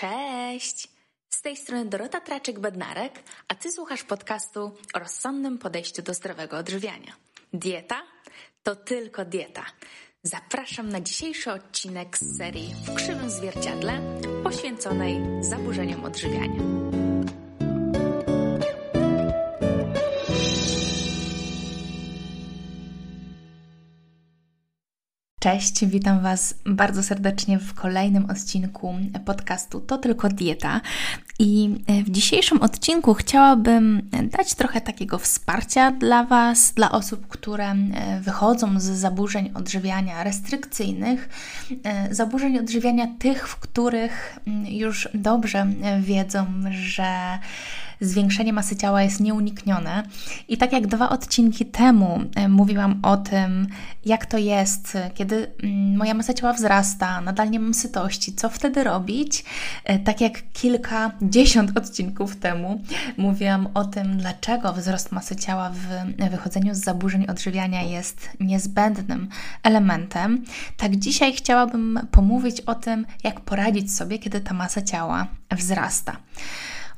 Cześć! Z tej strony Dorota Traczyk-Bednarek, a Ty słuchasz podcastu o rozsądnym podejściu do zdrowego odżywiania. Dieta to tylko dieta. Zapraszam na dzisiejszy odcinek z serii W krzywym zwierciadle poświęconej zaburzeniom odżywiania. Cześć, witam Was bardzo serdecznie w kolejnym odcinku podcastu To tylko dieta. I w dzisiejszym odcinku chciałabym dać trochę takiego wsparcia dla Was, dla osób, które wychodzą z zaburzeń odżywiania restrykcyjnych, zaburzeń odżywiania tych, w których już dobrze wiedzą, że zwiększenie masy ciała jest nieuniknione. I tak jak dwa odcinki temu e, mówiłam o tym, jak to jest, kiedy mm, moja masa ciała wzrasta, nadal nie mam sytości, co wtedy robić, e, tak jak kilkadziesiąt odcinków temu mówiłam o tym, dlaczego wzrost masy ciała w wychodzeniu z zaburzeń odżywiania jest niezbędnym elementem, tak dzisiaj chciałabym pomówić o tym, jak poradzić sobie, kiedy ta masa ciała wzrasta.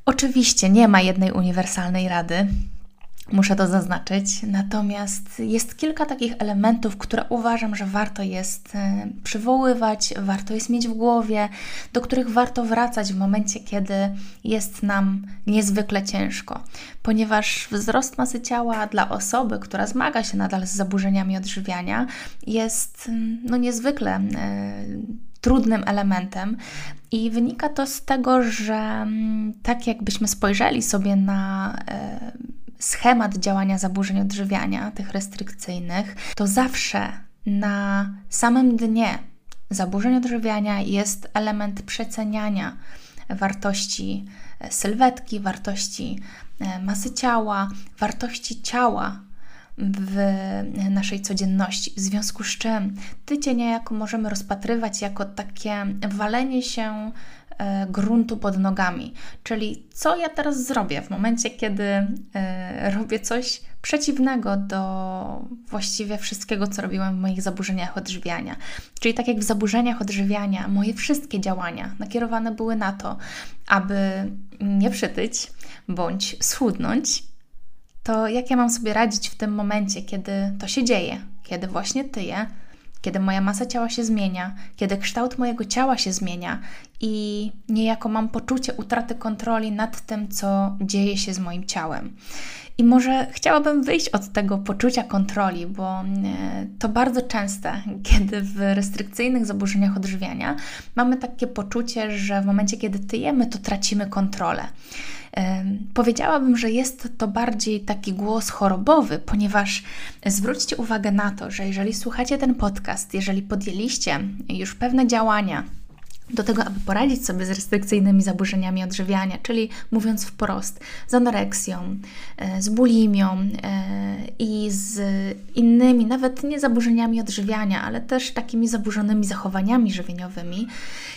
Oczywiście nie ma jednej uniwersalnej rady, muszę to zaznaczyć, natomiast jest kilka takich elementów, które uważam, że warto jest e, przywoływać, warto jest mieć w głowie, do których warto wracać w momencie, kiedy jest nam niezwykle ciężko, ponieważ wzrost masy ciała dla osoby, która zmaga się nadal z zaburzeniami odżywiania, jest no, niezwykle. Yy, trudnym elementem. I wynika to z tego, że mm, tak jakbyśmy spojrzeli sobie na e, schemat działania zaburzeń odżywiania, tych restrykcyjnych, to zawsze na samym dnie zaburzeń odżywiania jest element przeceniania wartości e, sylwetki, wartości e, masy ciała, wartości ciała w naszej codzienności. W związku z czym tydzień niejako możemy rozpatrywać jako takie walenie się e, gruntu pod nogami. Czyli co ja teraz zrobię w momencie, kiedy e, robię coś przeciwnego do właściwie wszystkiego, co robiłam w moich zaburzeniach odżywiania. Czyli tak jak w zaburzeniach odżywiania, moje wszystkie działania nakierowane były na to, aby nie przytyć bądź schudnąć, to jak ja mam sobie radzić w tym momencie, kiedy to się dzieje, kiedy właśnie tyję, kiedy moja masa ciała się zmienia, kiedy kształt mojego ciała się zmienia i niejako mam poczucie utraty kontroli nad tym, co dzieje się z moim ciałem. I może chciałabym wyjść od tego poczucia kontroli, bo e, to bardzo częste, kiedy w restrykcyjnych zaburzeniach odżywiania mamy takie poczucie, że w momencie, kiedy tyjemy, to tracimy kontrolę. Powiedziałabym, że jest to bardziej taki głos chorobowy, ponieważ zwróćcie uwagę na to, że jeżeli słuchacie ten podcast, jeżeli podjęliście już pewne działania, do tego, aby poradzić sobie z restrykcyjnymi zaburzeniami odżywiania, czyli mówiąc wprost, z anoreksją, e, z bulimią e, i z innymi, nawet nie zaburzeniami odżywiania, ale też takimi zaburzonymi zachowaniami żywieniowymi,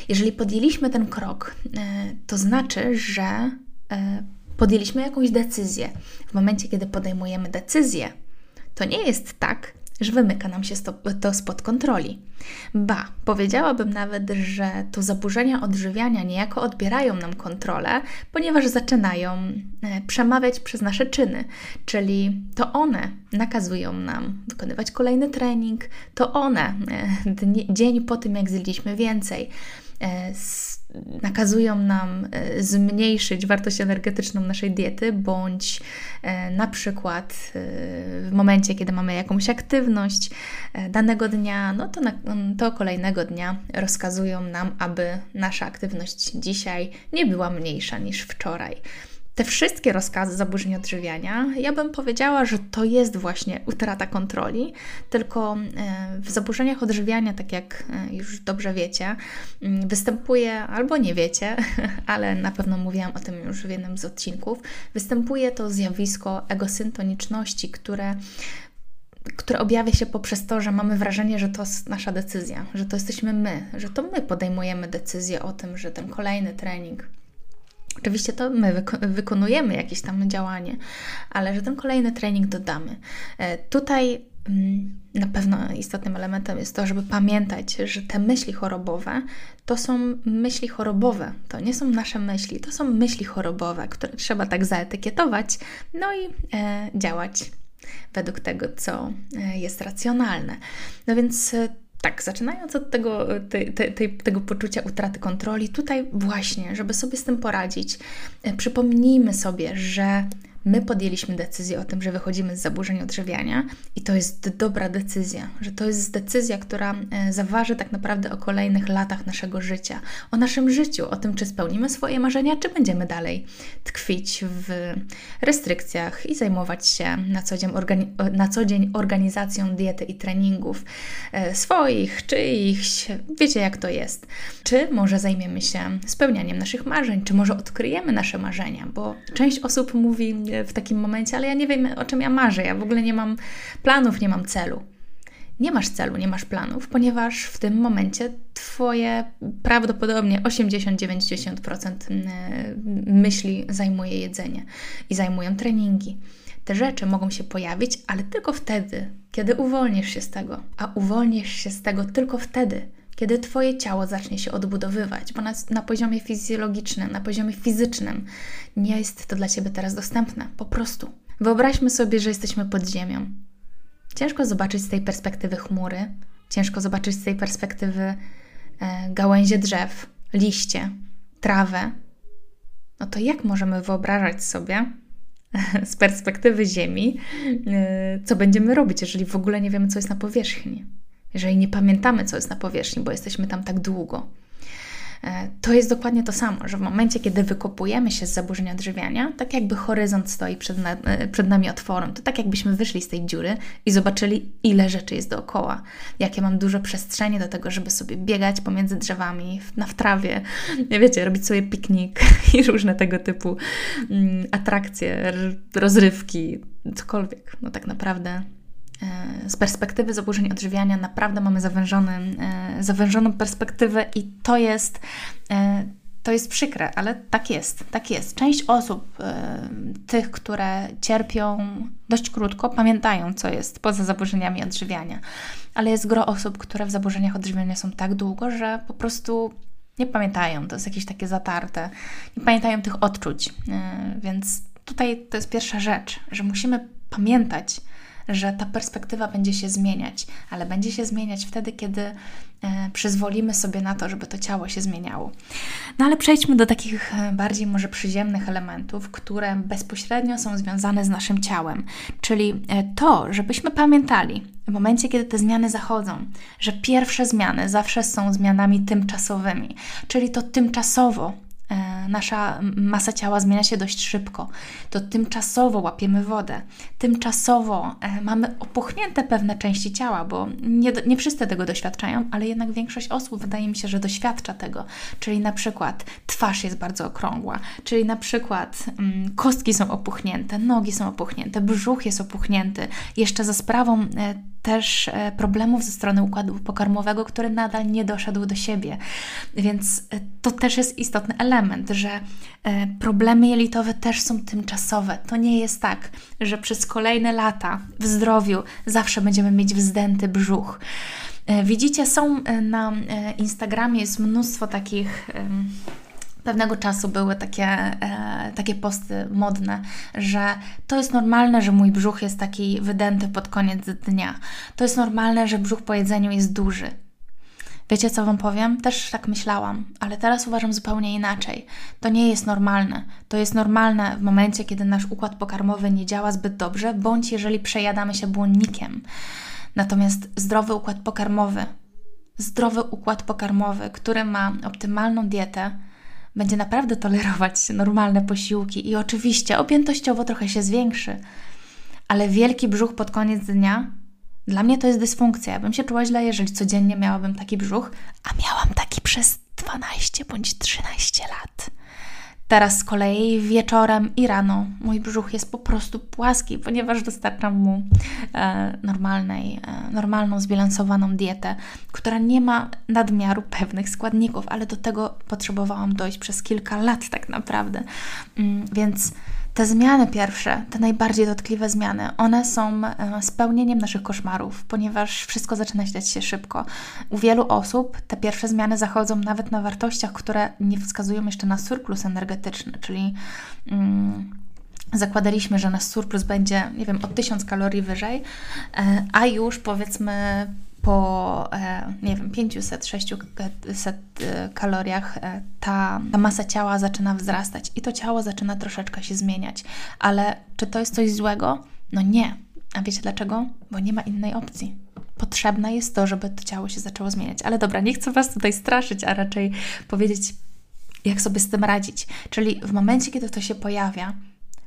jeżeli podjęliśmy ten krok, e, to znaczy, że podjęliśmy jakąś decyzję. W momencie, kiedy podejmujemy decyzję, to nie jest tak, że wymyka nam się to spod kontroli. Ba, powiedziałabym nawet, że to zaburzenia odżywiania niejako odbierają nam kontrolę, ponieważ zaczynają e, przemawiać przez nasze czyny, czyli to one nakazują nam wykonywać kolejny trening, to one e, dzień po tym, jak zjedliśmy więcej, nakazują nam e, zmniejszyć wartość energetyczną naszej diety, bądź e, na przykład e, w momencie, kiedy mamy jakąś aktywność danego dnia, no to, na, to kolejnego dnia rozkazują nam, aby nasza aktywność dzisiaj nie była mniejsza niż wczoraj te wszystkie rozkazy zaburzeń odżywiania, ja bym powiedziała, że to jest właśnie utrata kontroli, tylko e, w zaburzeniach odżywiania, tak jak e, już dobrze wiecie, mm, występuje, albo nie wiecie, ale na pewno mówiłam o tym już w jednym z odcinków, występuje to zjawisko egosyntoniczności, które które objawia się poprzez to, że mamy wrażenie, że to jest nasza decyzja, że to jesteśmy my, że to my podejmujemy decyzję o tym, że ten kolejny trening Oczywiście to my wyko wykonujemy jakieś tam działanie, ale że ten kolejny trening dodamy. E, tutaj mm, na pewno istotnym elementem jest to, żeby pamiętać, że te myśli chorobowe to są myśli chorobowe. To nie są nasze myśli, to są myśli chorobowe, które trzeba tak zaetykietować, no i e, działać według tego, co e, jest racjonalne. No więc e, tak, zaczynając od tego, te, te, te, tego poczucia utraty kontroli, tutaj właśnie, żeby sobie z tym poradzić, e, przypomnijmy sobie, że My podjęliśmy decyzję o tym, że wychodzimy z zaburzeń odżywiania i to jest dobra decyzja, że to jest decyzja, która e, zaważy tak naprawdę o kolejnych latach naszego życia, o naszym życiu, o tym, czy spełnimy swoje marzenia, czy będziemy dalej tkwić w restrykcjach i zajmować się na co dzień, organi- na co dzień organizacją diety i treningów e, swoich, czyichś, wiecie jak to jest. Czy może zajmiemy się spełnianiem naszych marzeń, czy może odkryjemy nasze marzenia, bo część osób mówi, w takim momencie, ale ja nie wiem, o czym ja marzę. Ja w ogóle nie mam planów, nie mam celu. Nie masz celu, nie masz planów, ponieważ w tym momencie Twoje prawdopodobnie 80-90% myśli zajmuje jedzenie i zajmują treningi. Te rzeczy mogą się pojawić, ale tylko wtedy, kiedy uwolnisz się z tego. A uwolnisz się z tego tylko wtedy, kiedy Twoje ciało zacznie się odbudowywać, bo na, na, poziomie fizjologicznym, na poziomie fizycznym nie jest to dla Ciebie teraz dostępne. Po prostu. Wyobraźmy sobie, że jesteśmy pod ziemią. Ciężko zobaczyć z tej perspektywy chmury, ciężko zobaczyć z tej perspektywy e, gałęzie drzew, liście, trawę. No to jak możemy wyobrażać sobie z perspektywy Ziemi, e, co będziemy robić, jeżeli w ogóle nie wiemy, co jest na powierzchni? Jeżeli nie pamiętamy, co jest na powierzchni, bo jesteśmy tam tak długo. E, to jest dokładnie to samo, że w momencie, kiedy wykopujemy się z zaburzenia odżywiania, tak jakby horyzont stoi przed, na, e, przed nami otworem, to tak jakbyśmy wyszli z tej dziury i zobaczyli, ile rzeczy jest dookoła. Jakie mam dużo przestrzeni do tego, żeby sobie biegać pomiędzy drzewami, na trawie, wiecie, robić sobie piknik i różne tego typu mm, atrakcje, rozrywki, cokolwiek. No tak naprawdę z perspektywy zaburzeń odżywiania naprawdę mamy zawężony, e, zawężoną perspektywę i to jest, e, to jest przykre, ale tak jest, tak jest. Część osób, tych, które cierpią dość krótko, pamiętają, co jest poza zaburzeniami odżywiania, ale jest gro osób, które w zaburzeniach odżywiania są tak długo, że po prostu nie pamiętają, to jest jakieś takie zatarte, nie pamiętają tych odczuć, więc tutaj to jest pierwsza rzecz, że musimy pamiętać, że ta perspektywa będzie się zmieniać, ale będzie się zmieniać wtedy, kiedy e, przyzwolimy sobie na to, żeby to ciało się zmieniało. No ale przejdźmy do takich e, bardziej może przyziemnych elementów, które bezpośrednio są związane z naszym ciałem, czyli e, to, żebyśmy pamiętali, w momencie, kiedy te zmiany zachodzą, że pierwsze zmiany zawsze są zmianami tymczasowymi, czyli to tymczasowo nasza masa ciała zmienia się dość szybko, to tymczasowo łapiemy wodę, tymczasowo e, mamy opuchnięte pewne części ciała, bo nie, nie wszyscy tego doświadczają, ale jednak większość osób wydaje mi się, że doświadcza tego. Czyli na przykład twarz jest bardzo okrągła, czyli na przykład mm, kostki są opuchnięte, nogi są opuchnięte, brzuch jest opuchnięty, jeszcze za sprawą e, też e, problemów ze strony układu pokarmowego, który nadal nie doszedł do siebie. Więc e, to też jest istotny element, że e, problemy jelitowe też są tymczasowe. To nie jest tak, że przez kolejne lata w zdrowiu zawsze będziemy mieć wzdęty brzuch. Widzicie, są na Instagramie jest mnóstwo takich pewnego czasu były takie, e, takie posty modne, że to jest normalne, że mój brzuch jest taki wydęty pod koniec dnia. To jest normalne, że brzuch po jedzeniu jest duży. Wiecie, co Wam powiem? Też tak myślałam, ale teraz uważam zupełnie inaczej. To nie jest normalne. To jest normalne w momencie, kiedy nasz układ pokarmowy nie działa zbyt dobrze, bądź jeżeli przejadamy się błonnikiem. Natomiast zdrowy układ pokarmowy, zdrowy układ pokarmowy, który ma optymalną dietę, będzie naprawdę tolerować normalne posiłki i oczywiście objętościowo trochę się zwiększy, ale wielki brzuch pod koniec dnia dla mnie to jest dysfunkcja. Ja bym się czuła źle, jeżeli codziennie miałabym taki brzuch, a miałam taki przez 12 bądź 13 lat. Teraz z kolei wieczorem i rano mój brzuch jest po prostu płaski, ponieważ dostarczam mu e, normalnej, e, normalną, zbilansowaną dietę, która nie ma nadmiaru pewnych składników, ale do tego potrzebowałam dojść przez kilka lat tak naprawdę. Mm, więc te zmiany pierwsze, te najbardziej dotkliwe zmiany, one są e, spełnieniem naszych koszmarów, ponieważ wszystko zaczyna się się szybko. U wielu osób te pierwsze zmiany zachodzą nawet na wartościach, które nie wskazują jeszcze na surplus energetyczny, czyli. Mm, zakładaliśmy, że nasz surplus będzie, nie wiem, o 1000 kalorii wyżej, e, a już powiedzmy po, e, nie wiem, 500-600 e, kaloriach ta, ta masa ciała zaczyna wzrastać i to ciało zaczyna troszeczkę się zmieniać. Ale czy to jest coś złego? No nie. A wiecie dlaczego? Bo nie ma innej opcji. Potrzebne jest to, żeby to ciało się zaczęło zmieniać. Ale dobra, nie chcę Was tutaj straszyć, a raczej powiedzieć, jak sobie z tym radzić. Czyli w momencie, kiedy to się pojawia,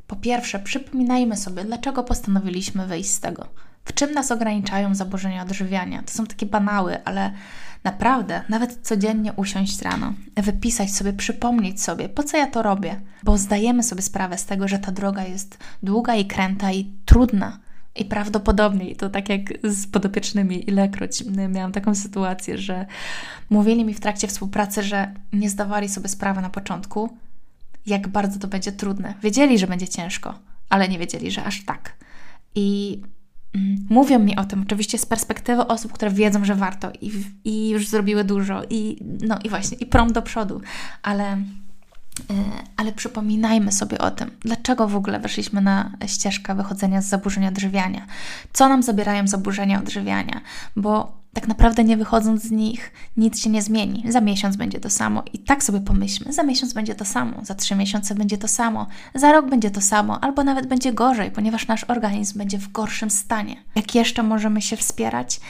po pierwsze, przypominajmy sobie, dlaczego postanowiliśmy wyjść z tego. W czym nas ograniczają zaburzenia odżywiania? To są takie banały, ale naprawdę, nawet codziennie usiąść rano, wypisać sobie, przypomnieć sobie, po co ja to robię, bo zdajemy sobie sprawę z tego, że ta droga jest długa i kręta i trudna. I prawdopodobnie, to tak jak z podopiecznymi, ilekroć miałam taką sytuację, że mówili mi w trakcie współpracy, że nie zdawali sobie sprawy na początku, jak bardzo to będzie trudne. Wiedzieli, że będzie ciężko, ale nie wiedzieli, że aż tak. I mówią mi o tym oczywiście z perspektywy osób, które wiedzą, że warto i, i już zrobiły dużo i no i właśnie, i prom do przodu, ale e, ale przypominajmy sobie o tym, dlaczego w ogóle weszliśmy na ścieżkę wychodzenia z zaburzenia odżywiania. Co nam zabierają zaburzenia odżywiania? Bo tak naprawdę nie wychodząc z nich, nic się nie zmieni. Za miesiąc będzie to samo. I tak sobie pomyślmy, za miesiąc będzie to samo, za trzy miesiące będzie to samo, za rok będzie to samo, albo nawet będzie gorzej, ponieważ nasz organizm będzie w gorszym stanie. Jak jeszcze możemy się wspierać?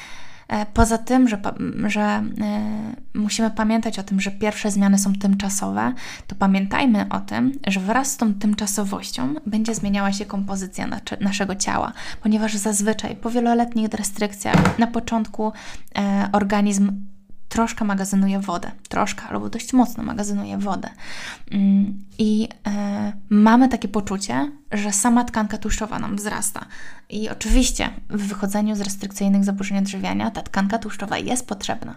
E, poza tym, że, że e, musimy pamiętać o tym, że pierwsze zmiany są tymczasowe, to pamiętajmy o tym, że wraz z tą tymczasowością będzie zmieniała się kompozycja naszego ciała, ponieważ zazwyczaj po wieloletnich restrykcjach na początku e, organizm troszkę magazynuje wodę, troszkę albo dość mocno magazynuje wodę. Mm, I e, mamy takie poczucie, że sama tkanka tłuszczowa nam wzrasta. I oczywiście w wychodzeniu z restrykcyjnych zaburzeń odżywiania ta tkanka tłuszczowa jest potrzebna,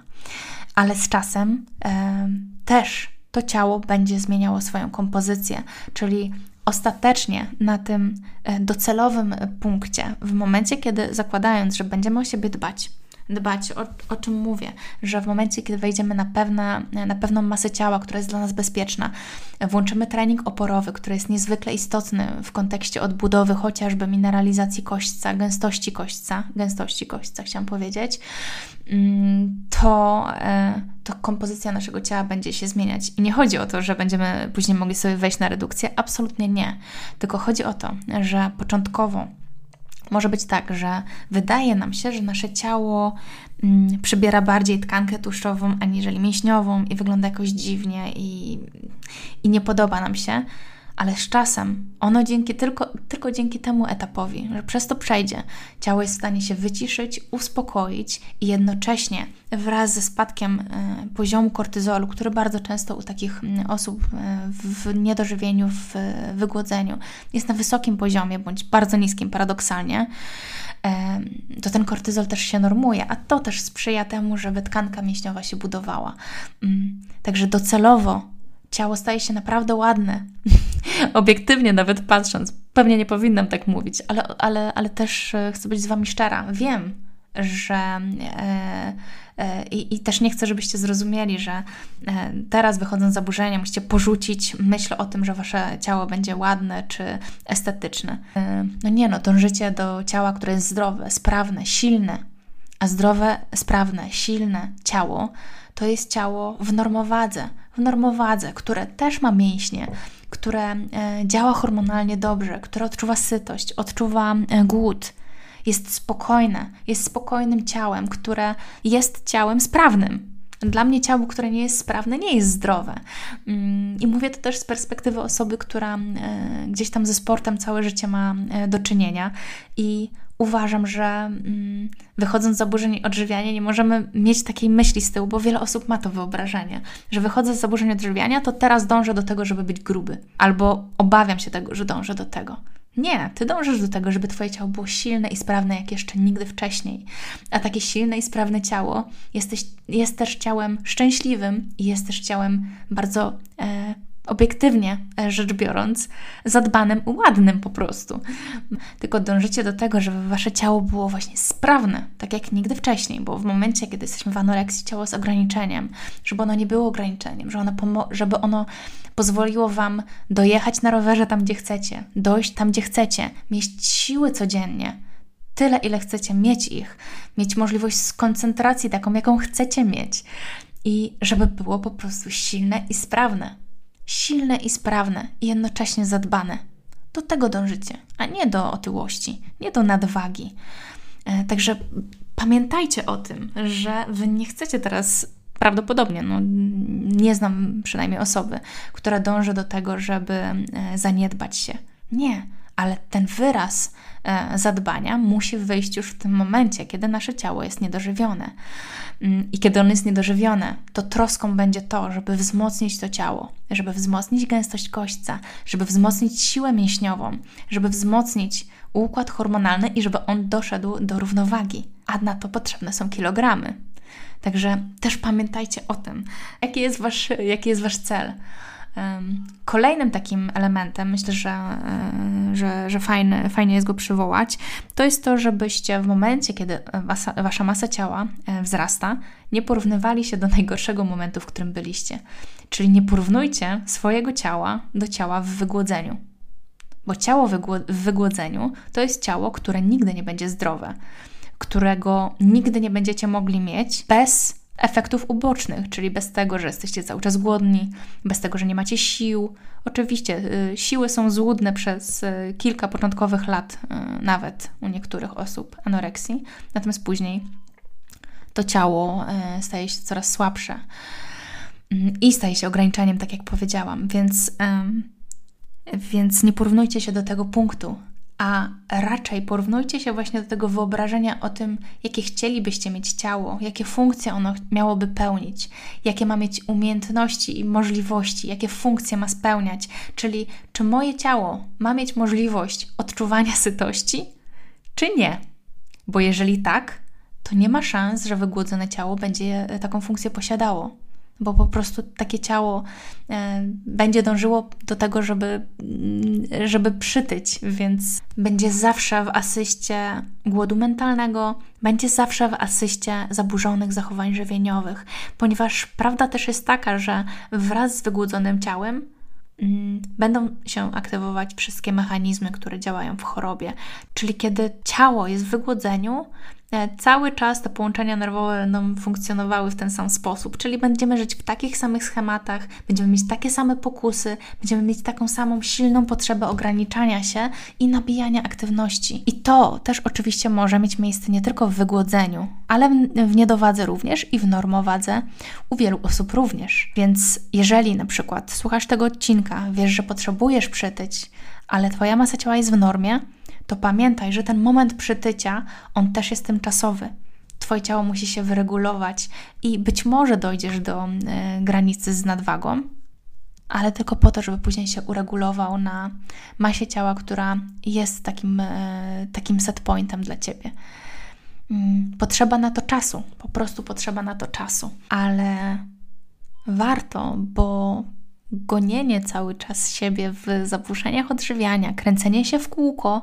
ale z czasem e, też to ciało będzie zmieniało swoją kompozycję, czyli ostatecznie na tym e, docelowym punkcie, w momencie, kiedy zakładając, że będziemy o siebie dbać, dbać, o, o czym mówię, że w momencie, kiedy wejdziemy na, pewne, na pewną masę ciała, która jest dla nas bezpieczna, włączymy trening oporowy, który jest niezwykle istotny w kontekście odbudowy chociażby mineralizacji kośćca, gęstości kośćca, gęstości kośćca chciałam powiedzieć, mm, to, e, to kompozycja naszego ciała będzie się zmieniać. I nie chodzi o to, że będziemy później mogli sobie wejść na redukcję, absolutnie nie. Tylko chodzi o to, że początkowo może być tak, że wydaje nam się, że nasze ciało mm, przybiera bardziej tkankę tłuszczową aniżeli mięśniową i wygląda jakoś dziwnie i, i nie podoba nam się, ale z czasem ono dzięki, tylko, tylko dzięki temu etapowi, że przez to przejdzie, ciało jest w stanie się wyciszyć, uspokoić i jednocześnie wraz ze spadkiem y, poziomu kortyzolu, który bardzo często u takich osób y, w niedożywieniu, w wygłodzeniu jest na wysokim poziomie bądź bardzo niskim paradoksalnie, to ten kortyzol też się normuje, a to też sprzyja temu, żeby tkanka mięśniowa się budowała. Mm, także docelowo ciało staje się naprawdę ładne. Obiektywnie nawet patrząc, pewnie nie powinnam tak mówić, ale, ale, ale też e, chcę być z Wami szczera. Wiem, że e, e, i, też nie chcę, żebyście zrozumieli, że e, teraz wychodząc z zaburzenia musicie porzucić myśl o tym, że Wasze ciało będzie ładne czy estetyczne. No nie no, dążycie do ciała, które jest zdrowe, sprawne, silne, a zdrowe, sprawne, silne ciało to jest ciało w normowadze, w normowadze, które też ma mięśnie, które e, działa hormonalnie dobrze, które odczuwa sytość, odczuwa e, głód, jest spokojne, jest spokojnym ciałem, które jest ciałem sprawnym. Dla mnie ciało, które nie jest sprawne, nie jest zdrowe. Mm, I mówię to też z perspektywy osoby, która e, gdzieś tam ze sportem całe życie ma do czynienia i uważam, że mm, wychodząc z zaburzeń odżywiania, nie możemy mieć takiej myśli z tyłu, bo wiele osób ma to wyobrażenie, że wychodzę z zaburzeń odżywiania, to teraz dążę do tego, żeby być gruby, albo obawiam się tego, że dążę do tego. Nie, ty dążysz do tego, żeby twoje ciało było silne i sprawne jak jeszcze nigdy wcześniej. A takie silne i sprawne ciało jesteś, jest też ciałem szczęśliwym i jest też ciałem bardzo e, obiektywnie rzecz biorąc, zadbanym, ładnym po prostu. Tylko dążycie do tego, żeby wasze ciało było właśnie sprawne, tak jak nigdy wcześniej, bo w momencie, kiedy jesteśmy w anoreksji, ciało z ograniczeniem, żeby ono nie było ograniczeniem, żeby ono, żeby ono pozwoliło wam dojechać na rowerze tam, gdzie chcecie, dojść tam, gdzie chcecie, mieć siły codziennie, tyle, ile chcecie mieć ich, mieć możliwość skoncentracji taką, jaką chcecie mieć i żeby było po prostu silne i sprawne silne i sprawne i jednocześnie zadbane. Do tego dążycie, a nie do otyłości, nie do nadwagi. E, także pamiętajcie o tym, że wy nie chcecie teraz prawdopodobnie, no, nie znam przynajmniej osoby, która dąży do tego, żeby e, zaniedbać się. Nie, ale ten wyraz zadbania musi wyjść już w tym momencie, kiedy nasze ciało jest niedożywione. Mm, I kiedy ono jest niedożywione, to troską będzie to, żeby wzmocnić to ciało, żeby wzmocnić gęstość kośćca, żeby wzmocnić siłę mięśniową, żeby wzmocnić układ hormonalny i żeby on doszedł do równowagi. A na to potrzebne są kilogramy. Także też pamiętajcie o tym, jaki jest wasz, jaki jest wasz cel. Kolejnym takim elementem, myślę, że, e, że, że fajne, fajnie jest go przywołać, to jest to, żebyście w momencie, kiedy wasza, wasza masa ciała e, wzrasta, nie porównywali się do najgorszego momentu, w którym byliście. Czyli nie porównujcie swojego ciała do ciała w wygłodzeniu. Bo ciało w wygłodzeniu to jest ciało, które nigdy nie będzie zdrowe, którego nigdy nie będziecie mogli mieć bez efektów ubocznych, czyli bez tego, że jesteście cały czas głodni, bez tego, że nie macie sił. Oczywiście y, siły są złudne przez y, kilka początkowych lat, y, nawet u niektórych osób anoreksji, natomiast później to ciało staje się coraz słabsze mm, i staje się ograniczeniem, tak jak powiedziałam, więc, więc nie porównujcie się do tego punktu, a raczej porównujcie się właśnie do tego wyobrażenia o tym, jakie chcielibyście mieć ciało, jakie funkcje ono miałoby pełnić, jakie ma mieć umiejętności i możliwości, jakie funkcje ma spełniać, czyli czy moje ciało ma mieć możliwość odczuwania sytości, czy nie. Bo jeżeli tak, to nie ma szans, że wygłodzone ciało będzie taką funkcję posiadało bo po prostu takie ciało e, będzie dążyło do tego, żeby, mm, żeby przytyć, więc będzie zawsze w asyście głodu mentalnego, będzie zawsze w asyście zaburzonych zachowań żywieniowych, ponieważ prawda też jest taka, że wraz z wygłodzonym ciałem mm, będą się aktywować wszystkie mechanizmy, które działają w chorobie. Czyli kiedy ciało jest w wygłodzeniu, cały czas te połączenia nerwowe będą funkcjonowały w ten sam sposób, czyli będziemy żyć w takich samych schematach, będziemy mieć takie same pokusy, będziemy mieć taką samą silną potrzebę ograniczania się i nabijania aktywności. I to też oczywiście może mieć miejsce nie tylko w wygłodzeniu, ale w niedowadze również i w normowadze u wielu osób również. Więc jeżeli na przykład słuchasz tego odcinka, wiesz, że potrzebujesz przytyć, ale Twoja masa ciała jest w normie, to pamiętaj, że ten moment przytycia, on też jest tymczasowy. Twoje ciało musi się wyregulować i być może dojdziesz do y, granicy z nadwagą, ale tylko po to, żeby później się uregulował na masie ciała, która jest takim, y, takim set pointem dla Ciebie. Y, potrzeba na to czasu, po prostu potrzeba na to czasu, ale warto, bo gonienie cały czas siebie w zaburzeniach odżywiania, kręcenie się w kółko,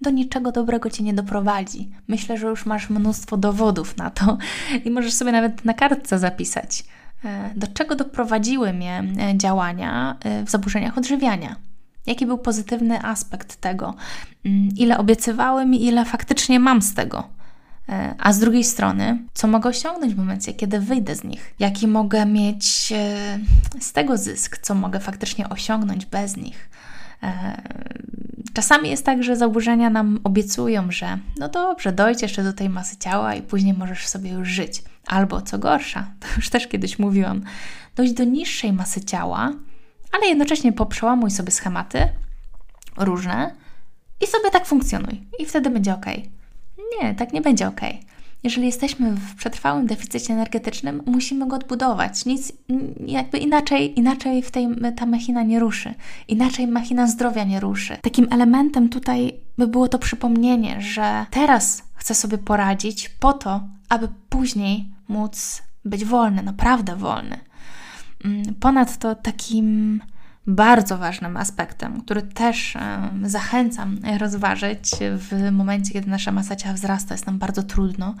do niczego dobrego cię nie doprowadzi. Myślę, że już masz mnóstwo dowodów na to i możesz sobie nawet na kartce zapisać, e, do czego doprowadziły mnie e, działania e, w zaburzeniach odżywiania. Jaki był pozytywny aspekt tego? Mm, ile obiecywały mi, ile faktycznie mam z tego? A z drugiej strony, co mogę osiągnąć w momencie, kiedy wyjdę z nich? Jaki mogę mieć z tego zysk? Co mogę faktycznie osiągnąć bez nich? Czasami jest tak, że zaburzenia nam obiecują, że no dobrze, dojdź jeszcze do tej masy ciała i później możesz sobie już żyć. Albo co gorsza, to już też kiedyś mówiłam, dojść do niższej masy ciała, ale jednocześnie poprzełamuj sobie schematy różne i sobie tak funkcjonuj. I wtedy będzie ok. Nie, tak nie będzie ok. Jeżeli jesteśmy w przetrwałym deficycie energetycznym, musimy go odbudować. Nic jakby inaczej, inaczej w tej ta machina nie ruszy. Inaczej machina zdrowia nie ruszy. Takim elementem tutaj by było to przypomnienie, że teraz chcę sobie poradzić po to, aby później móc być wolny, naprawdę wolny. Mm, ponadto takim bardzo ważnym aspektem, który też zachęcam rozważyć w momencie, kiedy nasza masa ciała wzrasta, jest nam bardzo trudno,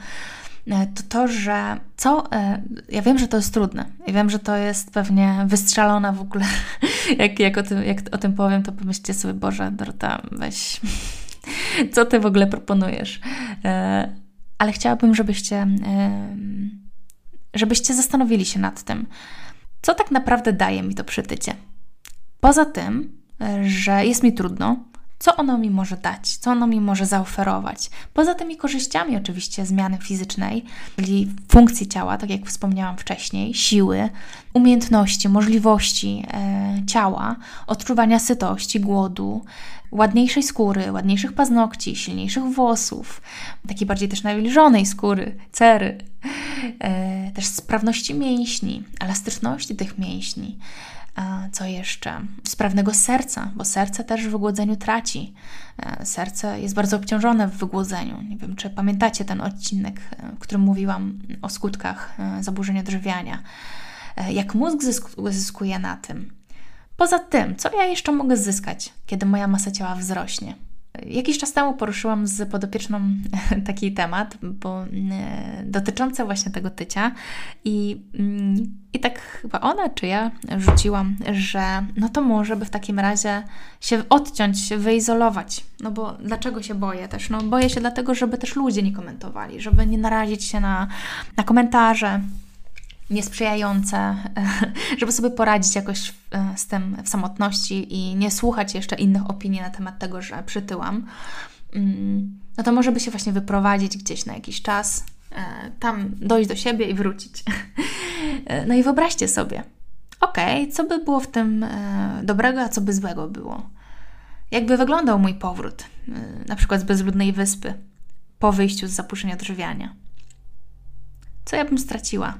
e, to to, że co. E, ja wiem, że to jest trudne. Ja wiem, że to jest pewnie wystrzelona w ogóle. Jak, jak, o, tym, jak o tym powiem, to pomyślcie sobie, Boże, Dorota, weź. Co ty w ogóle proponujesz? E, ale chciałabym, żebyście, żebyście zastanowili się nad tym, co tak naprawdę daje mi to przytycie. Poza tym, że jest mi trudno, co ono mi może dać, co ono mi może zaoferować. Poza tymi korzyściami, oczywiście, zmiany fizycznej, czyli funkcji ciała, tak jak wspomniałam wcześniej, siły, umiejętności, możliwości e, ciała, odczuwania sytości, głodu, ładniejszej skóry, ładniejszych paznokci, silniejszych włosów, takiej bardziej też nawilżonej skóry, cery, e, też sprawności mięśni, elastyczności tych mięśni. Co jeszcze? Sprawnego serca, bo serce też w wygłodzeniu traci. E, serce jest bardzo obciążone w wygłodzeniu. Nie wiem, czy pamiętacie ten odcinek, e, w którym mówiłam o skutkach e, zaburzenia odżywiania. Jak mózg zyskuje na tym. Poza tym, co ja jeszcze mogę zyskać, kiedy moja masa ciała wzrośnie? Jakiś czas temu poruszyłam z podopieczną taki temat, bo dotyczący właśnie tego tycia i, mm, i tak chyba ona czy ja rzuciłam, że no to może by w takim razie się odciąć, się wyizolować. No bo dlaczego się boję też? No boję się dlatego, żeby też ludzie nie komentowali, żeby nie narazić się na, na komentarze, niesprzyjające, żeby sobie poradzić jakoś e, z tym w samotności i nie słuchać jeszcze innych opinii na temat tego, że przytyłam, mm, no to może by się właśnie wyprowadzić gdzieś na jakiś czas, e, tam dojść do siebie i wrócić. E, no i wyobraźcie sobie, okej, okay, co by było w tym dobrego, a co by złego było? Jakby wyglądał mój powrót, na przykład z bezludnej wyspy, po wyjściu z zapuszczenia odżywiania? Co ja bym straciła?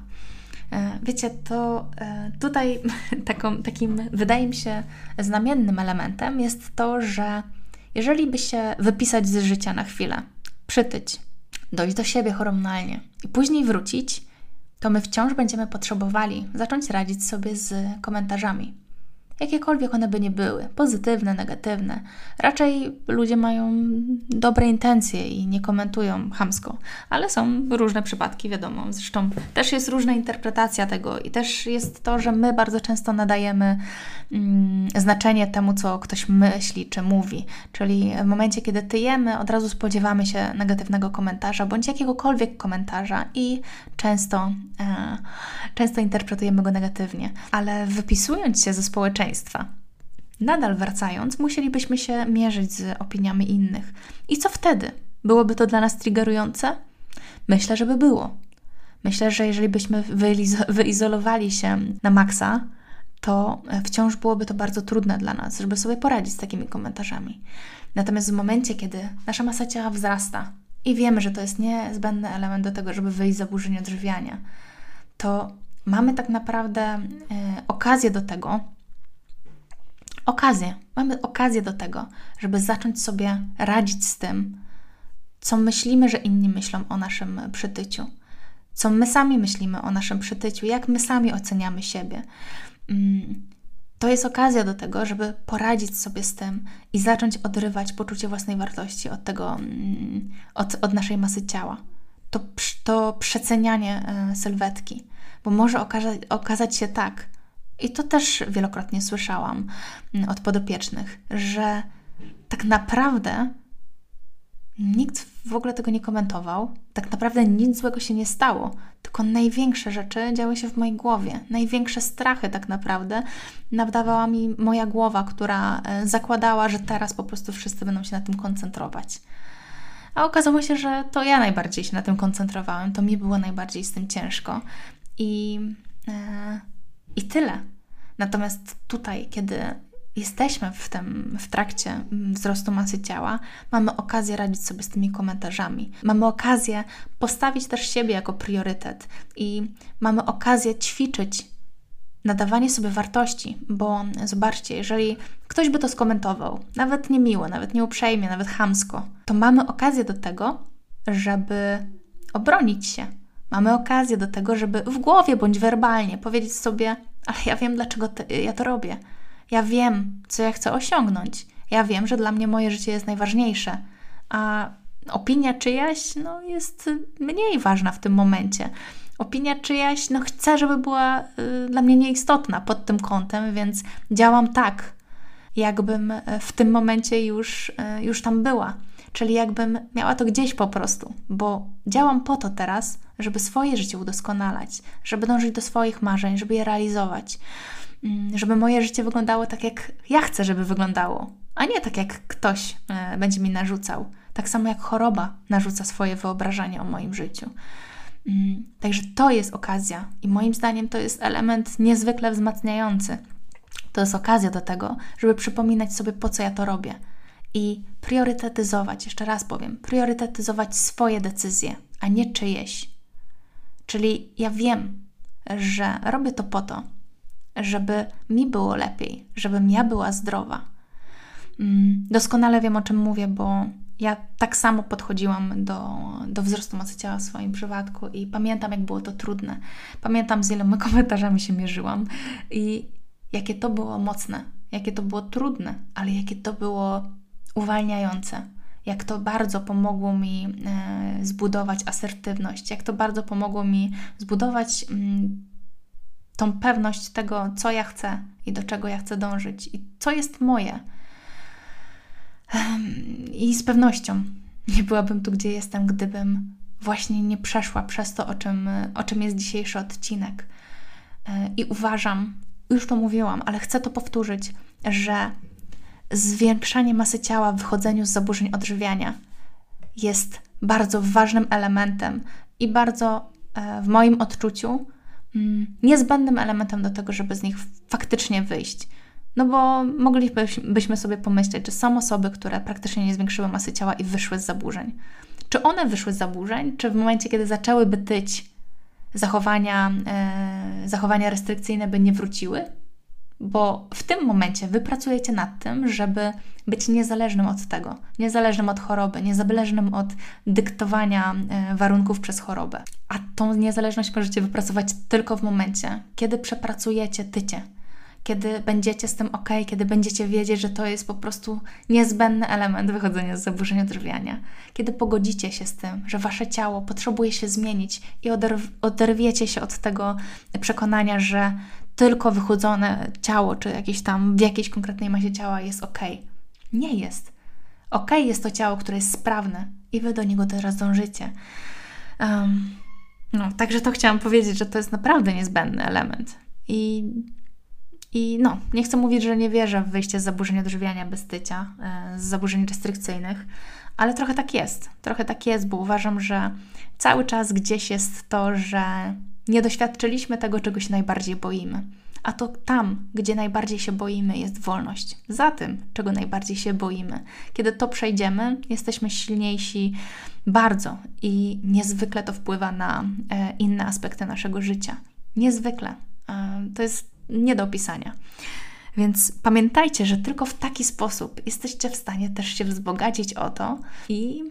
E, wiecie, to e, tutaj taką, takim, wydaje mi się, znamiennym elementem jest to, że jeżeli by się wypisać z życia na chwilę, przytyć, dojść do siebie hormonalnie i później wrócić, to my wciąż będziemy potrzebowali zacząć radzić sobie z komentarzami jakiekolwiek one by nie były, pozytywne, negatywne. Raczej ludzie mają dobre intencje i nie komentują hamsko, ale są różne przypadki, wiadomo. Zresztą też jest różna interpretacja tego i też jest to, że my bardzo często nadajemy mm, znaczenie temu, co ktoś myśli czy mówi. Czyli w momencie, kiedy tyjemy, od razu spodziewamy się negatywnego komentarza bądź jakiegokolwiek komentarza i często, e, często interpretujemy go negatywnie. Ale wypisując się ze społeczeństwa, społeczeństwa. Nadal wracając, musielibyśmy się mierzyć z opiniami innych. I co wtedy? Byłoby to dla nas triggerujące? Myślę, że by było. Myślę, że jeżeli byśmy wyizolowali się na maksa, to wciąż byłoby to bardzo trudne dla nas, żeby sobie poradzić z takimi komentarzami. Natomiast w momencie, kiedy nasza masa ciała wzrasta i wiemy, że to jest niezbędny element do tego, żeby wyjść z zaburzeń odżywiania, to mamy tak naprawdę e, okazję do tego, okazję, mamy okazję do tego, żeby zacząć sobie radzić z tym, co myślimy, że inni myślą o naszym przytyciu, co my sami myślimy o naszym przytyciu, jak my sami oceniamy siebie. Mm, to jest okazja do tego, żeby poradzić sobie z tym i zacząć odrywać poczucie własnej wartości od tego, mm, od, od naszej masy ciała. To, to przecenianie e, sylwetki, bo może okazać, okazać się tak, i to też wielokrotnie słyszałam mm, od podopiecznych, że tak naprawdę nikt w ogóle tego nie komentował. Tak naprawdę nic złego się nie stało, tylko największe rzeczy działy się w mojej głowie. Największe strachy tak naprawdę nawdawała mi moja głowa, która e, zakładała, że teraz po prostu wszyscy będą się na tym koncentrować. A okazało się, że to ja najbardziej się na tym koncentrowałem, to mi było najbardziej z tym ciężko. I. E, i tyle. Natomiast tutaj, kiedy jesteśmy w tym, w trakcie wzrostu masy ciała, mamy okazję radzić sobie z tymi komentarzami. Mamy okazję postawić też siebie jako priorytet i mamy okazję ćwiczyć nadawanie sobie wartości, bo zobaczcie, jeżeli ktoś by to skomentował, nawet niemiło, nawet nieuprzejmie, nawet chamsko, to mamy okazję do tego, żeby obronić się, Mamy okazję do tego, żeby w głowie bądź werbalnie powiedzieć sobie, ale ja wiem, dlaczego ja to robię. Ja wiem, co ja chcę osiągnąć. Ja wiem, że dla mnie moje życie jest najważniejsze, a opinia czyjaś no, jest mniej ważna w tym momencie. Opinia czyjaś, no chcę, żeby była y, dla mnie nieistotna pod tym kątem, więc działam tak, jakbym w tym momencie już, y, już tam była. Czyli jakbym miała to gdzieś po prostu, bo działam po to teraz, żeby swoje życie udoskonalać, żeby dążyć do swoich marzeń, żeby je realizować, mm, żeby moje życie wyglądało tak, jak ja chcę, żeby wyglądało, a nie tak, jak ktoś e, będzie mi narzucał. Tak samo jak choroba narzuca swoje wyobrażenie o moim życiu. Mm, także to jest okazja i moim zdaniem to jest element niezwykle wzmacniający. To jest okazja do tego, żeby przypominać sobie, po co ja to robię i priorytetyzować, jeszcze raz powiem, priorytetyzować swoje decyzje, a nie czyjeś. Czyli ja wiem, że robię to po to, żeby mi było lepiej, żebym ja była zdrowa. Mm, doskonale wiem, o czym mówię, bo ja tak samo podchodziłam do, do wzrostu masy ciała w swoim przypadku i pamiętam, jak było to trudne. Pamiętam, z iloma komentarzami się mierzyłam i jakie to było mocne, jakie to było trudne, ale jakie to było uwalniające. Jak to bardzo pomogło mi e, zbudować asertywność, jak to bardzo pomogło mi zbudować mm, tą pewność tego, co ja chcę i do czego ja chcę dążyć i co jest moje. I z pewnością nie byłabym tu, gdzie jestem, gdybym właśnie nie przeszła przez to, o czym, o czym jest dzisiejszy odcinek. E, I uważam, już to mówiłam, ale chcę to powtórzyć, że zwiększanie masy ciała w wychodzeniu z zaburzeń odżywiania jest bardzo ważnym elementem i bardzo e, w moim odczuciu mm, niezbędnym elementem do tego, żeby z nich faktycznie wyjść. No bo moglibyśmy sobie pomyśleć, że są osoby, które praktycznie nie zwiększyły masy ciała i wyszły z zaburzeń. Czy one wyszły z zaburzeń, czy w momencie, kiedy zaczęłyby tyć, zachowania, e, zachowania restrykcyjne by nie wróciły? Bo w tym momencie wy pracujecie nad tym, żeby być niezależnym od tego, niezależnym od choroby, niezależnym od dyktowania e, warunków przez chorobę. A tą niezależność możecie wypracować tylko w momencie, kiedy przepracujecie tycie, kiedy będziecie z tym ok, kiedy będziecie wiedzieć, że to jest po prostu niezbędny element wychodzenia z zaburzeń odżywiania, kiedy pogodzicie się z tym, że wasze ciało potrzebuje się zmienić i oderw oderwiecie się od tego przekonania, że tylko wychudzone ciało, czy jakieś tam w jakiejś konkretnej masie ciała jest ok. Nie jest. Ok jest to ciało, które jest sprawne i wy do niego teraz dążycie. Um, no, także to chciałam powiedzieć, że to jest naprawdę niezbędny element. I, I no, nie chcę mówić, że nie wierzę w wyjście z zaburzeń odżywiania bez tycia, e, z zaburzeń restrykcyjnych, ale trochę tak jest. Trochę tak jest, bo uważam, że cały czas gdzieś jest to, że nie doświadczyliśmy tego, czego się najbardziej boimy. A to tam, gdzie najbardziej się boimy, jest wolność. Za tym, czego najbardziej się boimy. Kiedy to przejdziemy, jesteśmy silniejsi bardzo i niezwykle to wpływa na e, inne aspekty naszego życia. Niezwykle. E, to jest nie do opisania. Więc pamiętajcie, że tylko w taki sposób jesteście w stanie też się wzbogacić o to i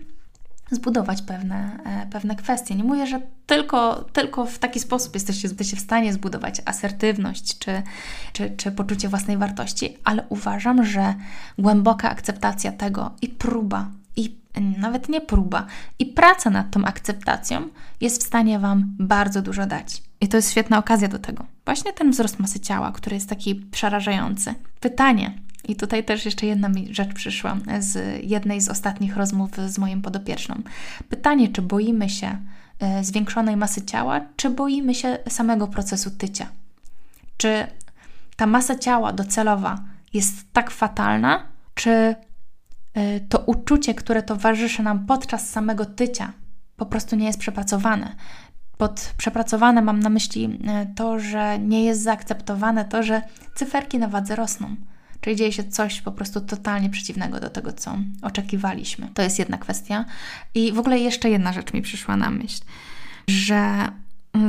zbudować pewne, e, pewne kwestie. Nie mówię, że tylko, tylko w taki sposób jesteście, jesteście w stanie zbudować asertywność czy, czy, czy poczucie własnej wartości, ale uważam, że głęboka akceptacja tego i próba, i nawet nie próba, i praca nad tą akceptacją jest w stanie Wam bardzo dużo dać. I to jest świetna okazja do tego. Właśnie ten wzrost masy ciała, który jest taki przerażający. Pytanie, i tutaj też jeszcze jedna rzecz przyszła z jednej z ostatnich rozmów z moim podopieczną. Pytanie, czy boimy się e, zwiększonej masy ciała, czy boimy się samego procesu tycia? Czy ta masa ciała docelowa jest tak fatalna, czy e, to uczucie, które towarzyszy nam podczas samego tycia, po prostu nie jest przepracowane? Pod przepracowane mam na myśli e, to, że nie jest zaakceptowane to, że cyferki na wadze rosną czyli dzieje się coś po prostu totalnie przeciwnego do tego, co oczekiwaliśmy. To jest jedna kwestia. I w ogóle jeszcze jedna rzecz mi przyszła na myśl, że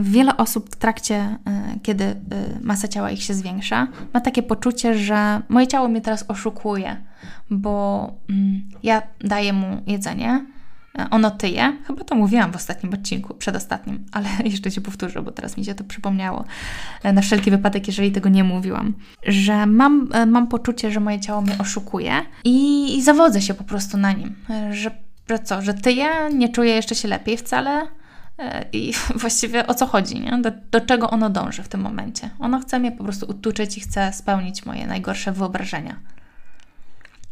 wiele osób w trakcie, y, kiedy y, masa ciała ich się zwiększa, ma takie poczucie, że moje ciało mnie teraz oszukuje, bo mm, ja daję mu jedzenie, ono tyje, chyba to mówiłam w ostatnim odcinku, przedostatnim, ale jeszcze się powtórzę, bo teraz mi się to przypomniało. E, na wszelki wypadek, jeżeli tego nie mówiłam, że mam, e, mam poczucie, że moje ciało mnie oszukuje i, i zawodzę się po prostu na nim, że, że co, że tyję, nie czuję jeszcze się lepiej wcale, i właściwie o co chodzi, nie? Do, do, czego ono dąży w tym momencie. Ono chce mnie po prostu utuczyć i chce spełnić moje najgorsze wyobrażenia.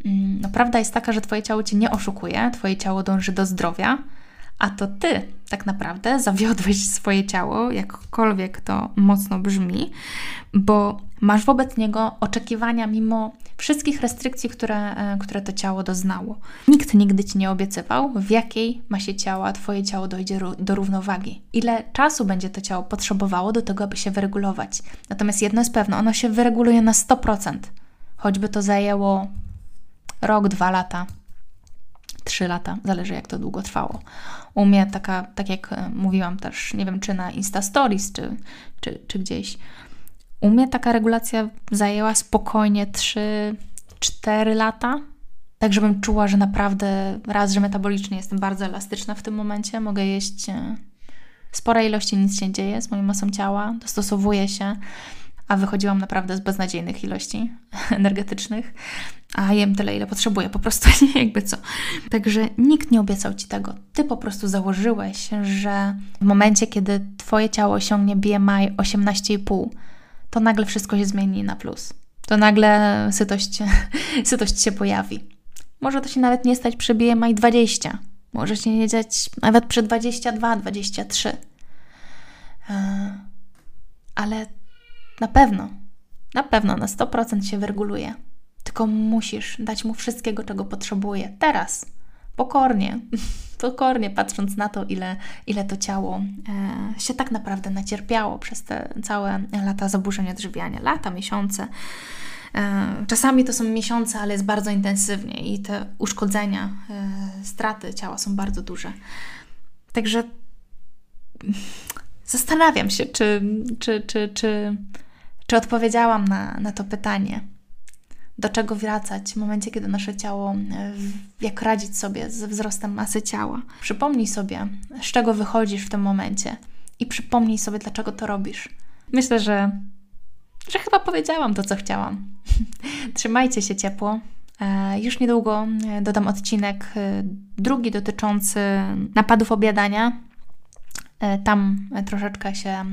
Mm, no, prawda jest taka, że Twoje ciało Cię nie oszukuje, Twoje ciało dąży do zdrowia, a to Ty tak naprawdę zawiodłeś swoje ciało, jakkolwiek to mocno brzmi, bo masz wobec niego oczekiwania mimo wszystkich restrykcji, które, e, które to ciało doznało. Nikt nigdy Ci nie obiecywał, w jakiej masie ciała Twoje ciało dojdzie do równowagi. Ile czasu będzie to ciało potrzebowało do tego, aby się wyregulować. Natomiast jedno jest pewne, ono się wyreguluje na 100%. Choćby to zajęło rok, dwa lata, trzy lata, zależy jak to długo trwało. U mnie taka, tak jak e, mówiłam też, nie wiem czy na Insta Stories, czy, czy, czy gdzieś, u mnie taka regulacja zajęła spokojnie 3-4 lata, tak żebym czuła, że naprawdę raz, że metabolicznie jestem bardzo elastyczna w tym momencie, mogę jeść e, spore ilości, nic się nie dzieje z moją masą ciała, dostosowuję się, a wychodziłam naprawdę z beznadziejnych ilości energetycznych, a jem tyle, ile potrzebuję, po prostu nie jakby co. Także nikt nie obiecał Ci tego. Ty po prostu założyłeś, że w momencie, kiedy Twoje ciało osiągnie BMI 18,5, to nagle wszystko się zmieni na plus. To nagle sytość, sytość się pojawi. Może to się nawet nie stać przy BMI 20. Może się nie dziać nawet przy 22, 23. E, ale na pewno, na pewno na 100% się wyreguluje. Tylko musisz dać mu wszystkiego, czego potrzebuje. Teraz, pokornie, pokornie patrząc na to, ile, ile to ciało e, się tak naprawdę nacierpiało przez te całe lata zaburzeń odżywiania, lata, miesiące. E, czasami to są miesiące, ale jest bardzo intensywnie i te uszkodzenia, e, straty ciała są bardzo duże. Także zastanawiam się, czy, czy, czy, czy czy odpowiedziałam na, na to pytanie? Do czego wracać w momencie, kiedy nasze ciało, e, jak radzić sobie ze wzrostem masy ciała? Przypomnij sobie, z czego wychodzisz w tym momencie i przypomnij sobie, dlaczego to robisz. Myślę, że, że chyba powiedziałam to, co chciałam. Trzymajcie się ciepło. E, już niedługo e, dodam odcinek drugi dotyczący napadów obiadania tam troszeczkę się e,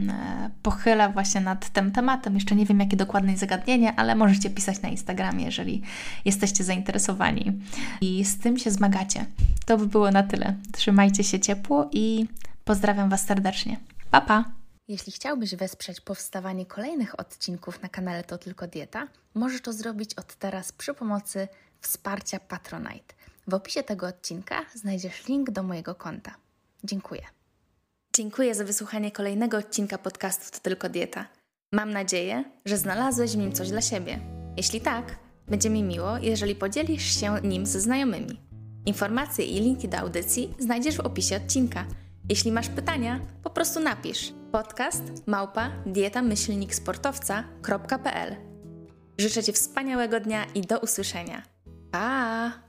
pochyla właśnie nad tym tematem. Jeszcze nie wiem, jakie dokładne zagadnienie, ale możecie pisać na Instagramie, jeżeli jesteście zainteresowani i z tym się zmagacie. To by było na tyle. Trzymajcie się ciepło i pozdrawiam Was serdecznie. Pa, pa! Jeśli chciałbyś wesprzeć powstawanie kolejnych odcinków na kanale To Tylko Dieta, możesz to zrobić od teraz przy pomocy wsparcia Patronite. W opisie tego odcinka znajdziesz link do mojego konta. Dziękuję. Dziękuję za wysłuchanie kolejnego odcinka podcastu To Tylko Dieta. Mam nadzieję, że znalazłeś w nim coś dla siebie. Jeśli tak, będzie mi miło, jeżeli podzielisz się nim ze znajomymi. Informacje i linki do audycji znajdziesz w opisie odcinka. Jeśli masz pytania, po prostu napisz podcast małpa dietamyślniksportowca.pl Życzę Ci wspaniałego dnia i do usłyszenia. Pa!